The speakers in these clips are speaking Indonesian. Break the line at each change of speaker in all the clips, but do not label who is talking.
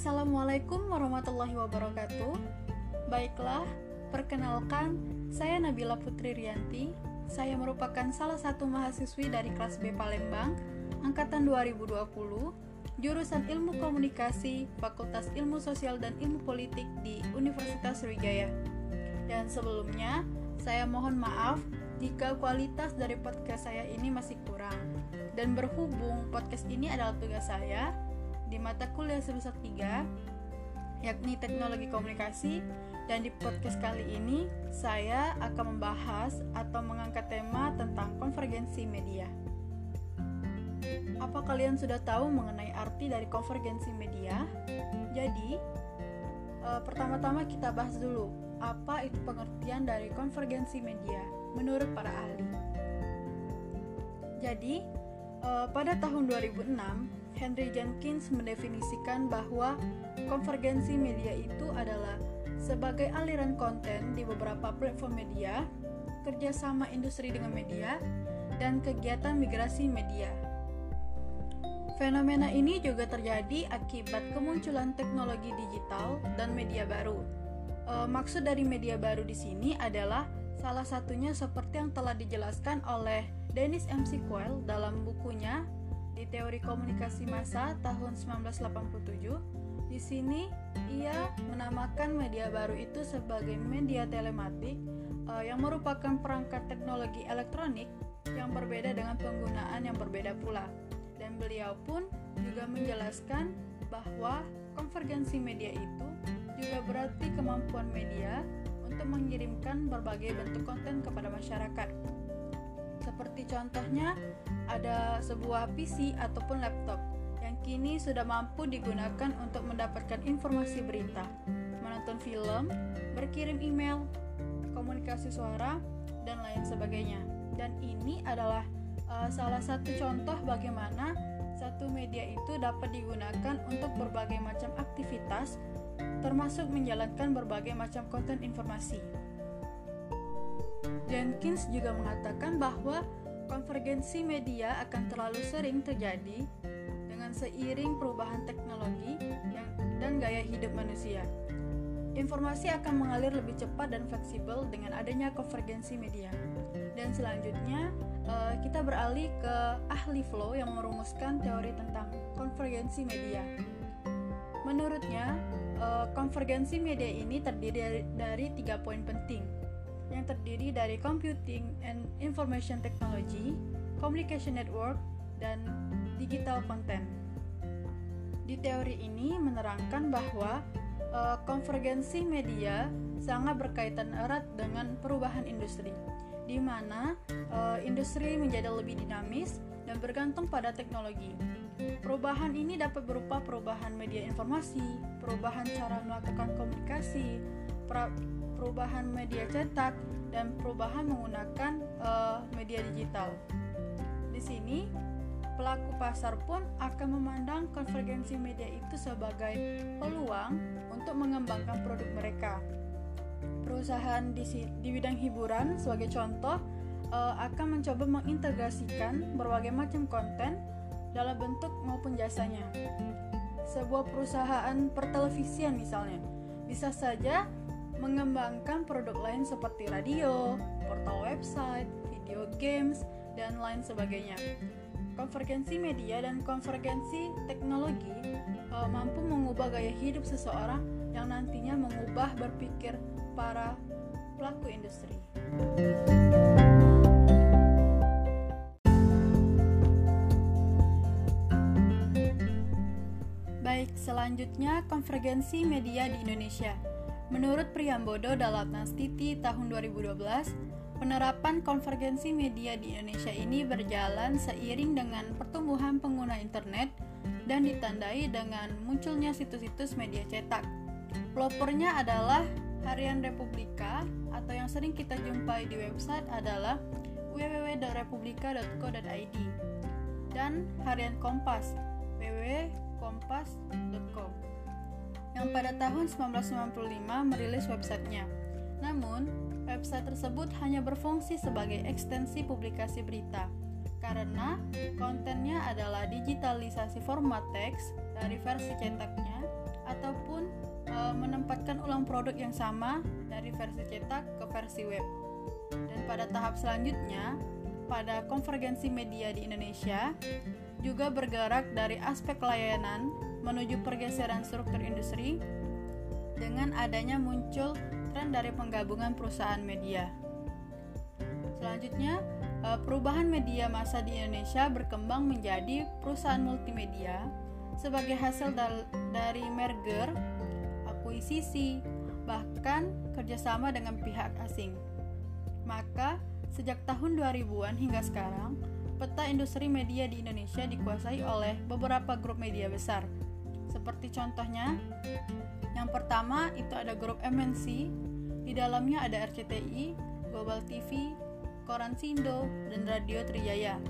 Assalamualaikum warahmatullahi wabarakatuh. Baiklah, perkenalkan, saya Nabila Putri Rianti. Saya merupakan salah satu mahasiswi dari kelas B Palembang, angkatan 2020, jurusan Ilmu Komunikasi, Fakultas Ilmu Sosial dan Ilmu Politik di Universitas Sriwijaya. Dan sebelumnya, saya mohon maaf jika kualitas dari podcast saya ini masih kurang. Dan berhubung podcast ini adalah tugas saya di mata kuliah semester 3, yakni Teknologi Komunikasi, dan di podcast kali ini saya akan membahas atau mengangkat tema tentang konvergensi media. Apa kalian sudah tahu mengenai arti dari konvergensi media? Jadi, eh, pertama-tama kita bahas dulu apa itu pengertian dari konvergensi media menurut para ahli. Jadi, eh, pada tahun 2006, Henry Jenkins mendefinisikan bahwa konvergensi media itu adalah sebagai aliran konten di beberapa platform media, kerjasama industri dengan media, dan kegiatan migrasi media. Fenomena ini juga terjadi akibat kemunculan teknologi digital dan media baru. E, maksud dari media baru di sini adalah salah satunya seperti yang telah dijelaskan oleh Dennis M. Quayle dalam bukunya di Teori Komunikasi Massa tahun 1987 di sini ia menamakan media baru itu sebagai media telematik uh, yang merupakan perangkat teknologi elektronik yang berbeda dengan penggunaan yang berbeda pula. Dan beliau pun juga menjelaskan bahwa konvergensi media itu juga berarti kemampuan media untuk mengirimkan berbagai bentuk konten kepada masyarakat. Seperti contohnya ada sebuah PC ataupun laptop kini sudah mampu digunakan untuk mendapatkan informasi berita, menonton film, berkirim email, komunikasi suara, dan lain sebagainya. Dan ini adalah uh, salah satu contoh bagaimana satu media itu dapat digunakan untuk berbagai macam aktivitas, termasuk menjalankan berbagai macam konten informasi. Jenkins juga mengatakan bahwa konvergensi media akan terlalu sering terjadi dengan seiring perubahan teknologi dan gaya hidup manusia. Informasi akan mengalir lebih cepat dan fleksibel dengan adanya konvergensi media. Dan selanjutnya, eh, kita beralih ke ahli flow yang merumuskan teori tentang konvergensi media. Menurutnya, eh, konvergensi media ini terdiri dari tiga poin penting, yang terdiri dari computing and information technology, communication network, dan digital content. Di teori ini menerangkan bahwa uh, konvergensi media sangat berkaitan erat dengan perubahan industri, di mana uh, industri menjadi lebih dinamis dan bergantung pada teknologi. Perubahan ini dapat berupa perubahan media informasi, perubahan cara melakukan komunikasi, perubahan media cetak, dan perubahan menggunakan uh, media digital. Di sini pelaku pasar pun akan memandang konvergensi media itu sebagai peluang untuk mengembangkan produk mereka. Perusahaan di, di bidang hiburan, sebagai contoh, uh, akan mencoba mengintegrasikan berbagai macam konten dalam bentuk maupun jasanya. Sebuah perusahaan pertelevisian misalnya, bisa saja mengembangkan produk lain seperti radio, portal website, video games, dan lain sebagainya konvergensi media dan konvergensi teknologi uh, mampu mengubah gaya hidup seseorang yang nantinya mengubah berpikir para pelaku industri. Baik, selanjutnya konvergensi media di Indonesia. Menurut Priambodo dalam Nastiti tahun 2012, Penerapan konvergensi media di Indonesia ini berjalan seiring dengan pertumbuhan pengguna internet dan ditandai dengan munculnya situs-situs media cetak. Pelopornya adalah Harian Republika atau yang sering kita jumpai di website adalah www.republika.co.id dan Harian Kompas www.kompas.com yang pada tahun 1995 merilis websitenya. Namun, website tersebut hanya berfungsi sebagai ekstensi publikasi berita karena kontennya adalah digitalisasi format teks dari versi cetaknya ataupun e, menempatkan ulang produk yang sama dari versi cetak ke versi web. Dan pada tahap selanjutnya, pada konvergensi media di Indonesia juga bergerak dari aspek layanan menuju pergeseran struktur industri dengan adanya muncul tren dari penggabungan perusahaan media. Selanjutnya, eh, perubahan media massa di Indonesia berkembang menjadi perusahaan multimedia sebagai hasil dari merger, akuisisi, bahkan kerjasama dengan pihak asing. Maka, Sejak tahun 2000-an hingga sekarang, peta industri media di Indonesia dikuasai oleh beberapa grup media besar. Seperti contohnya, yang pertama itu ada grup MNC, di dalamnya ada RCTI, Global TV, Koran Sindo, dan Radio Trijaya.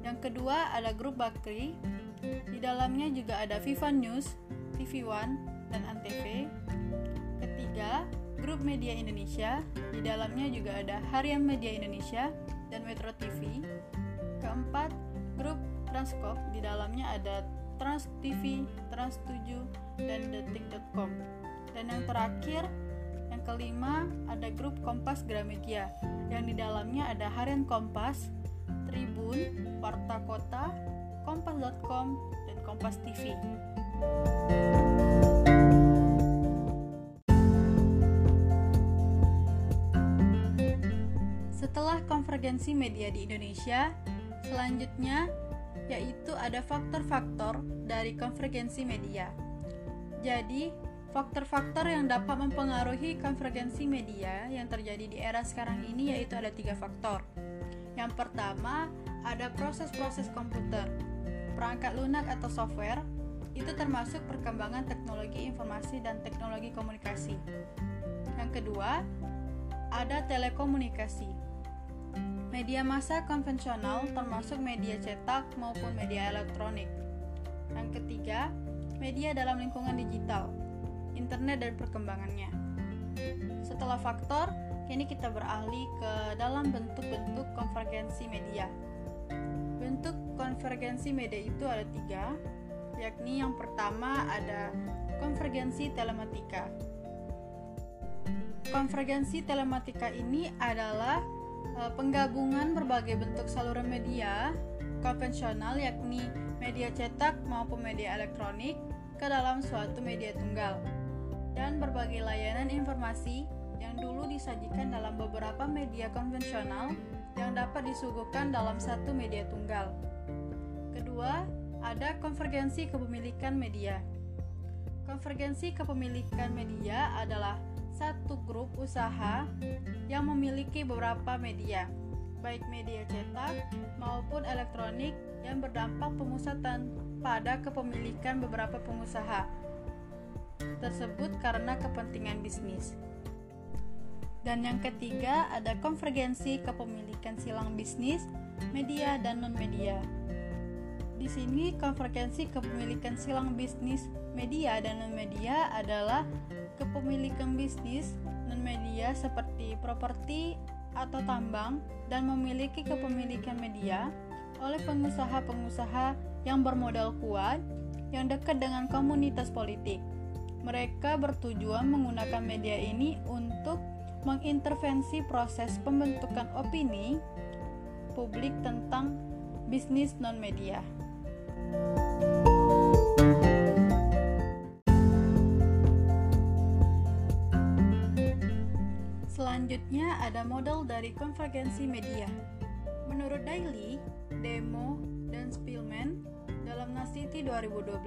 Yang kedua ada grup Bakri, di dalamnya juga ada Viva News, TV One, dan Antv. Ketiga, grup media Indonesia, di dalamnya juga ada Harian Media Indonesia dan Metro TV. Keempat, grup Transkop, di dalamnya ada Trans TV, Trans 7, dan Detik.com. Dan yang terakhir, yang kelima, ada grup Kompas Gramedia, yang di dalamnya ada Harian Kompas, Tribun, Warta Kota, Kompas.com, dan Kompas TV. Setelah konvergensi media di Indonesia, selanjutnya yaitu ada faktor-faktor dari konvergensi media. Jadi, faktor-faktor yang dapat mempengaruhi konvergensi media yang terjadi di era sekarang ini yaitu ada tiga faktor. Yang pertama, ada proses-proses komputer. Perangkat lunak atau software itu termasuk perkembangan teknologi informasi dan teknologi komunikasi. Yang kedua, ada telekomunikasi. Media massa konvensional termasuk media cetak maupun media elektronik. Yang ketiga, media dalam lingkungan digital, internet dan perkembangannya. Setelah faktor, kini kita beralih ke dalam bentuk-bentuk konvergensi media. Bentuk konvergensi media itu ada tiga, yakni yang pertama ada konvergensi telematika. Konvergensi telematika ini adalah penggabungan berbagai bentuk saluran media konvensional yakni media cetak maupun media elektronik ke dalam suatu media tunggal dan berbagai layanan informasi yang dulu disajikan dalam beberapa media konvensional yang dapat disuguhkan dalam satu media tunggal. Kedua, ada konvergensi kepemilikan media. Konvergensi kepemilikan media adalah satu grup usaha yang memiliki beberapa media, baik media cetak maupun elektronik yang berdampak pemusatan pada kepemilikan beberapa pengusaha tersebut karena kepentingan bisnis. Dan yang ketiga ada konvergensi kepemilikan silang bisnis, media dan non-media. Di sini konvergensi kepemilikan silang bisnis, media dan non-media adalah kepemilikan bisnis non-media seperti properti atau tambang dan memiliki kepemilikan media oleh pengusaha-pengusaha yang bermodal kuat yang dekat dengan komunitas politik. Mereka bertujuan menggunakan media ini untuk mengintervensi proses pembentukan opini publik tentang bisnis non-media. Selanjutnya ada model dari konvergensi media. Menurut Daily, Demo, dan Spielman dalam Nasiti 2012,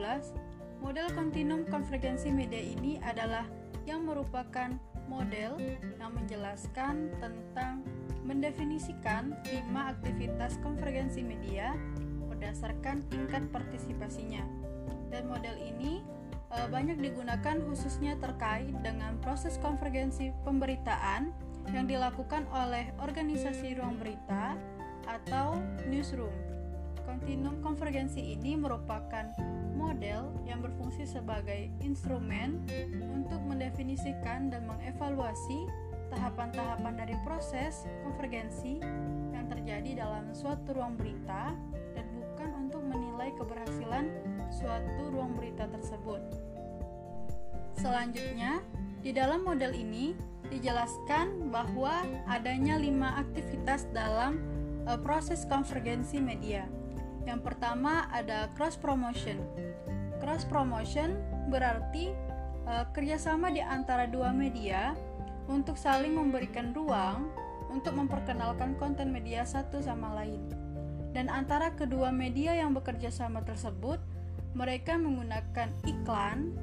model kontinum konvergensi media ini adalah yang merupakan model yang menjelaskan tentang mendefinisikan lima aktivitas konvergensi media berdasarkan tingkat partisipasinya. Dan model ini e, banyak digunakan khususnya terkait dengan proses konvergensi pemberitaan yang dilakukan oleh organisasi ruang berita atau newsroom. Kontinum konvergensi ini merupakan model yang berfungsi sebagai instrumen untuk mendefinisikan dan mengevaluasi tahapan-tahapan dari proses konvergensi yang terjadi dalam suatu ruang berita dan bukan untuk menilai keberhasilan suatu ruang berita tersebut. Selanjutnya, di dalam model ini dijelaskan bahwa adanya lima aktivitas dalam uh, proses konvergensi media. Yang pertama ada cross promotion. Cross promotion berarti uh, kerjasama di antara dua media untuk saling memberikan ruang untuk memperkenalkan konten media satu sama lain. Dan antara kedua media yang bekerja sama tersebut, mereka menggunakan iklan,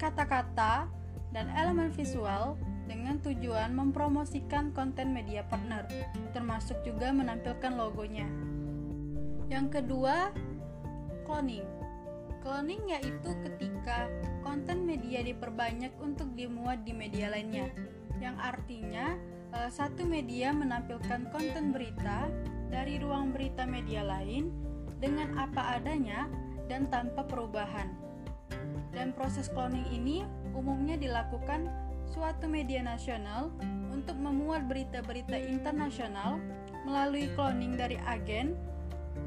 kata-kata, dan elemen visual dengan tujuan mempromosikan konten media partner, termasuk juga menampilkan logonya. Yang kedua, cloning. Cloning yaitu ketika konten media diperbanyak untuk dimuat di media lainnya, yang artinya eh, satu media menampilkan konten berita dari ruang berita media lain dengan apa adanya dan tanpa perubahan. Dan proses cloning ini umumnya dilakukan suatu media nasional untuk memuat berita-berita internasional melalui cloning dari agen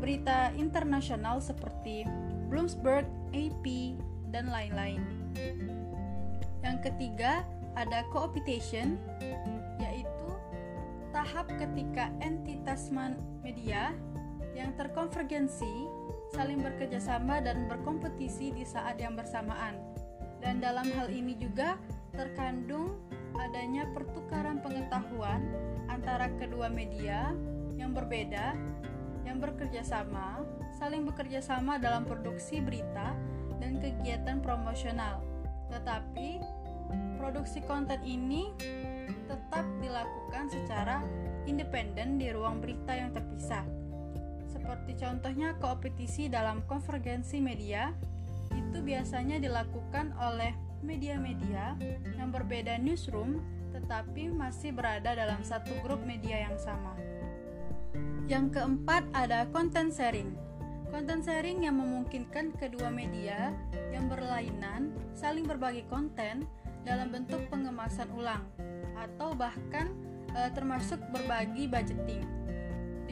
berita internasional seperti Bloomberg, AP, dan lain-lain. Yang ketiga, ada cooptation, yaitu tahap ketika entitas media yang terkonvergensi saling bekerjasama dan berkompetisi di saat yang bersamaan. Dan dalam hal ini juga terkandung adanya pertukaran pengetahuan antara kedua media yang berbeda yang bekerja sama, saling bekerja sama dalam produksi berita dan kegiatan promosional. Tetapi produksi konten ini tetap dilakukan secara independen di ruang berita yang terpisah. Seperti contohnya kompetisi dalam konvergensi media itu biasanya dilakukan oleh media-media yang berbeda newsroom tetapi masih berada dalam satu grup media yang sama. Yang keempat ada content sharing. Content sharing yang memungkinkan kedua media yang berlainan saling berbagi konten dalam bentuk pengemasan ulang atau bahkan e, termasuk berbagi budgeting.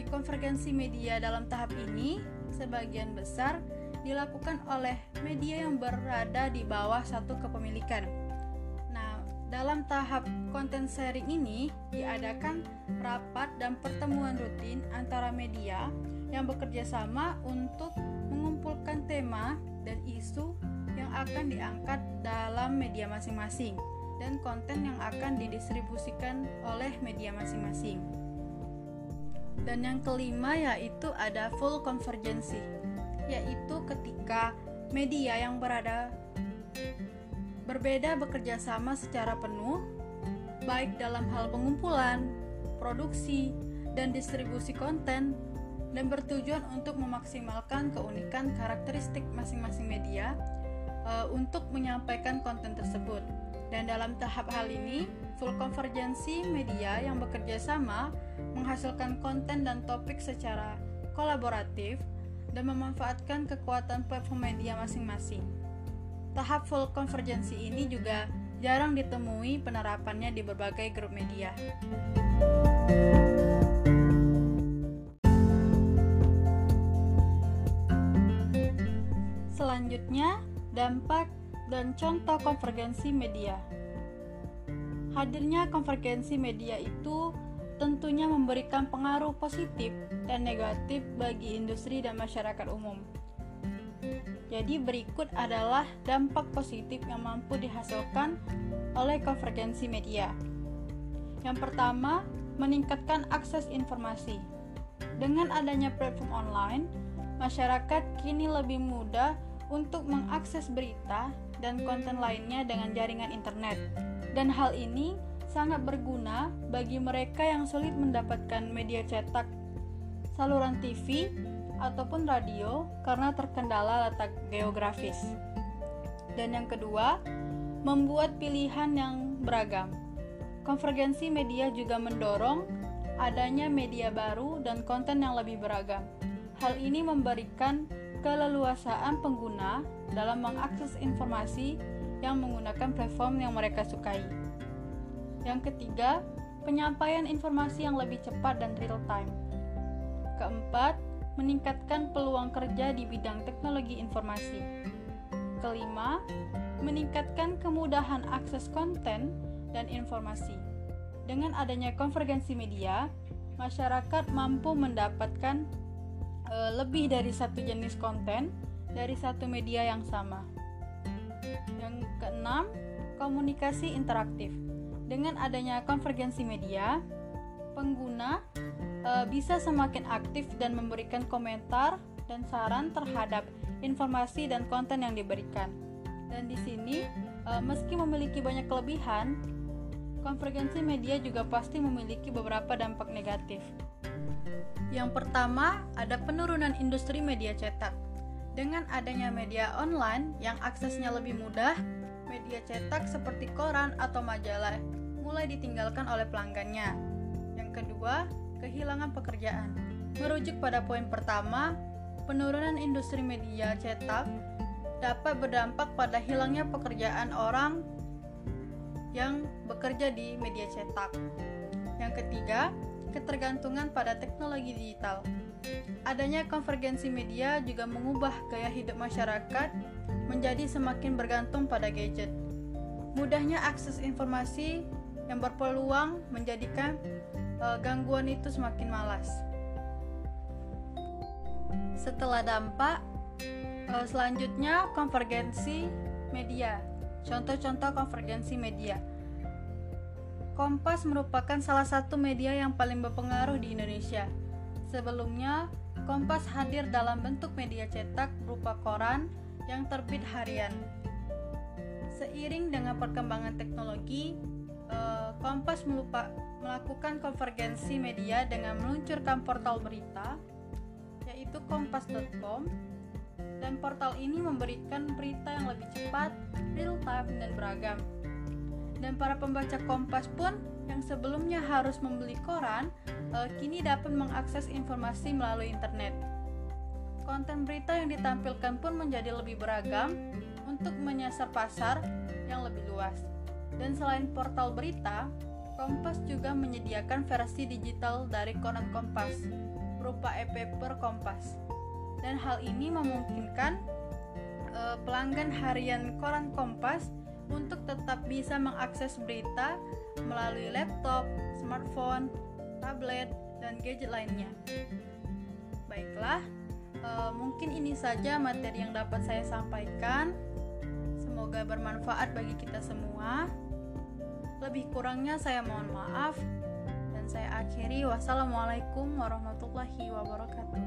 Di konvergensi media dalam tahap ini, sebagian besar dilakukan oleh media yang berada di bawah satu kepemilikan. Nah, dalam tahap konten sharing ini diadakan rapat dan pertemuan rutin antara media yang bekerja sama untuk mengumpulkan tema dan isu yang akan diangkat dalam media masing-masing dan konten yang akan didistribusikan oleh media masing-masing. Dan yang kelima yaitu ada full convergency yaitu ketika media yang berada berbeda bekerja sama secara penuh, baik dalam hal pengumpulan, produksi, dan distribusi konten, dan bertujuan untuk memaksimalkan keunikan karakteristik masing-masing media uh, untuk menyampaikan konten tersebut. Dan dalam tahap hal ini, full konvergensi media yang bekerja sama menghasilkan konten dan topik secara kolaboratif dan memanfaatkan kekuatan platform media masing-masing. Tahap full konvergensi ini juga jarang ditemui penerapannya di berbagai grup media. Selanjutnya, dampak dan contoh konvergensi media. Hadirnya konvergensi media itu tentunya memberikan pengaruh positif dan negatif bagi industri dan masyarakat umum. Jadi berikut adalah dampak positif yang mampu dihasilkan oleh konvergensi media. Yang pertama, meningkatkan akses informasi. Dengan adanya platform online, masyarakat kini lebih mudah untuk mengakses berita dan konten lainnya dengan jaringan internet. Dan hal ini sangat berguna bagi mereka yang sulit mendapatkan media cetak, saluran TV, ataupun radio karena terkendala letak geografis. Dan yang kedua, membuat pilihan yang beragam. Konvergensi media juga mendorong adanya media baru dan konten yang lebih beragam. Hal ini memberikan keleluasaan pengguna dalam mengakses informasi yang menggunakan platform yang mereka sukai. Yang ketiga, penyampaian informasi yang lebih cepat dan real time. Keempat, meningkatkan peluang kerja di bidang teknologi informasi. kelima, meningkatkan kemudahan akses konten dan informasi. Dengan adanya konvergensi media, masyarakat mampu mendapatkan e, lebih dari satu jenis konten dari satu media yang sama. Yang keenam, komunikasi interaktif. Dengan adanya konvergensi media, pengguna e, bisa semakin aktif dan memberikan komentar dan saran terhadap informasi dan konten yang diberikan. Dan di sini, e, meski memiliki banyak kelebihan, konvergensi media juga pasti memiliki beberapa dampak negatif. Yang pertama, ada penurunan industri media cetak. Dengan adanya media online yang aksesnya lebih mudah, media cetak seperti koran atau majalah mulai ditinggalkan oleh pelanggannya. Yang kedua, kehilangan pekerjaan. Merujuk pada poin pertama, penurunan industri media cetak dapat berdampak pada hilangnya pekerjaan orang yang bekerja di media cetak. Yang ketiga, ketergantungan pada teknologi digital. Adanya konvergensi media juga mengubah gaya hidup masyarakat menjadi semakin bergantung pada gadget. Mudahnya akses informasi yang berpeluang menjadikan uh, gangguan itu semakin malas. Setelah dampak, uh, selanjutnya konvergensi media. Contoh-contoh konvergensi media. Kompas merupakan salah satu media yang paling berpengaruh di Indonesia. Sebelumnya, Kompas hadir dalam bentuk media cetak berupa koran yang terbit harian. Seiring dengan perkembangan teknologi, eh, Kompas melupa, melakukan konvergensi media dengan meluncurkan portal berita, yaitu kompas.com dan portal ini memberikan berita yang lebih cepat, real time, dan beragam. Dan para pembaca Kompas pun yang sebelumnya harus membeli koran, uh, kini dapat mengakses informasi melalui internet. Konten berita yang ditampilkan pun menjadi lebih beragam untuk menyasar pasar yang lebih luas. Dan selain portal berita, Kompas juga menyediakan versi digital dari koran Kompas berupa e-paper Kompas dan hal ini memungkinkan uh, pelanggan harian koran Kompas untuk tetap bisa mengakses berita melalui laptop, smartphone, tablet, dan gadget lainnya. Baiklah, uh, mungkin ini saja materi yang dapat saya sampaikan. Semoga bermanfaat bagi kita semua. Lebih kurangnya saya mohon maaf dan saya akhiri wassalamualaikum warahmatullahi wabarakatuh.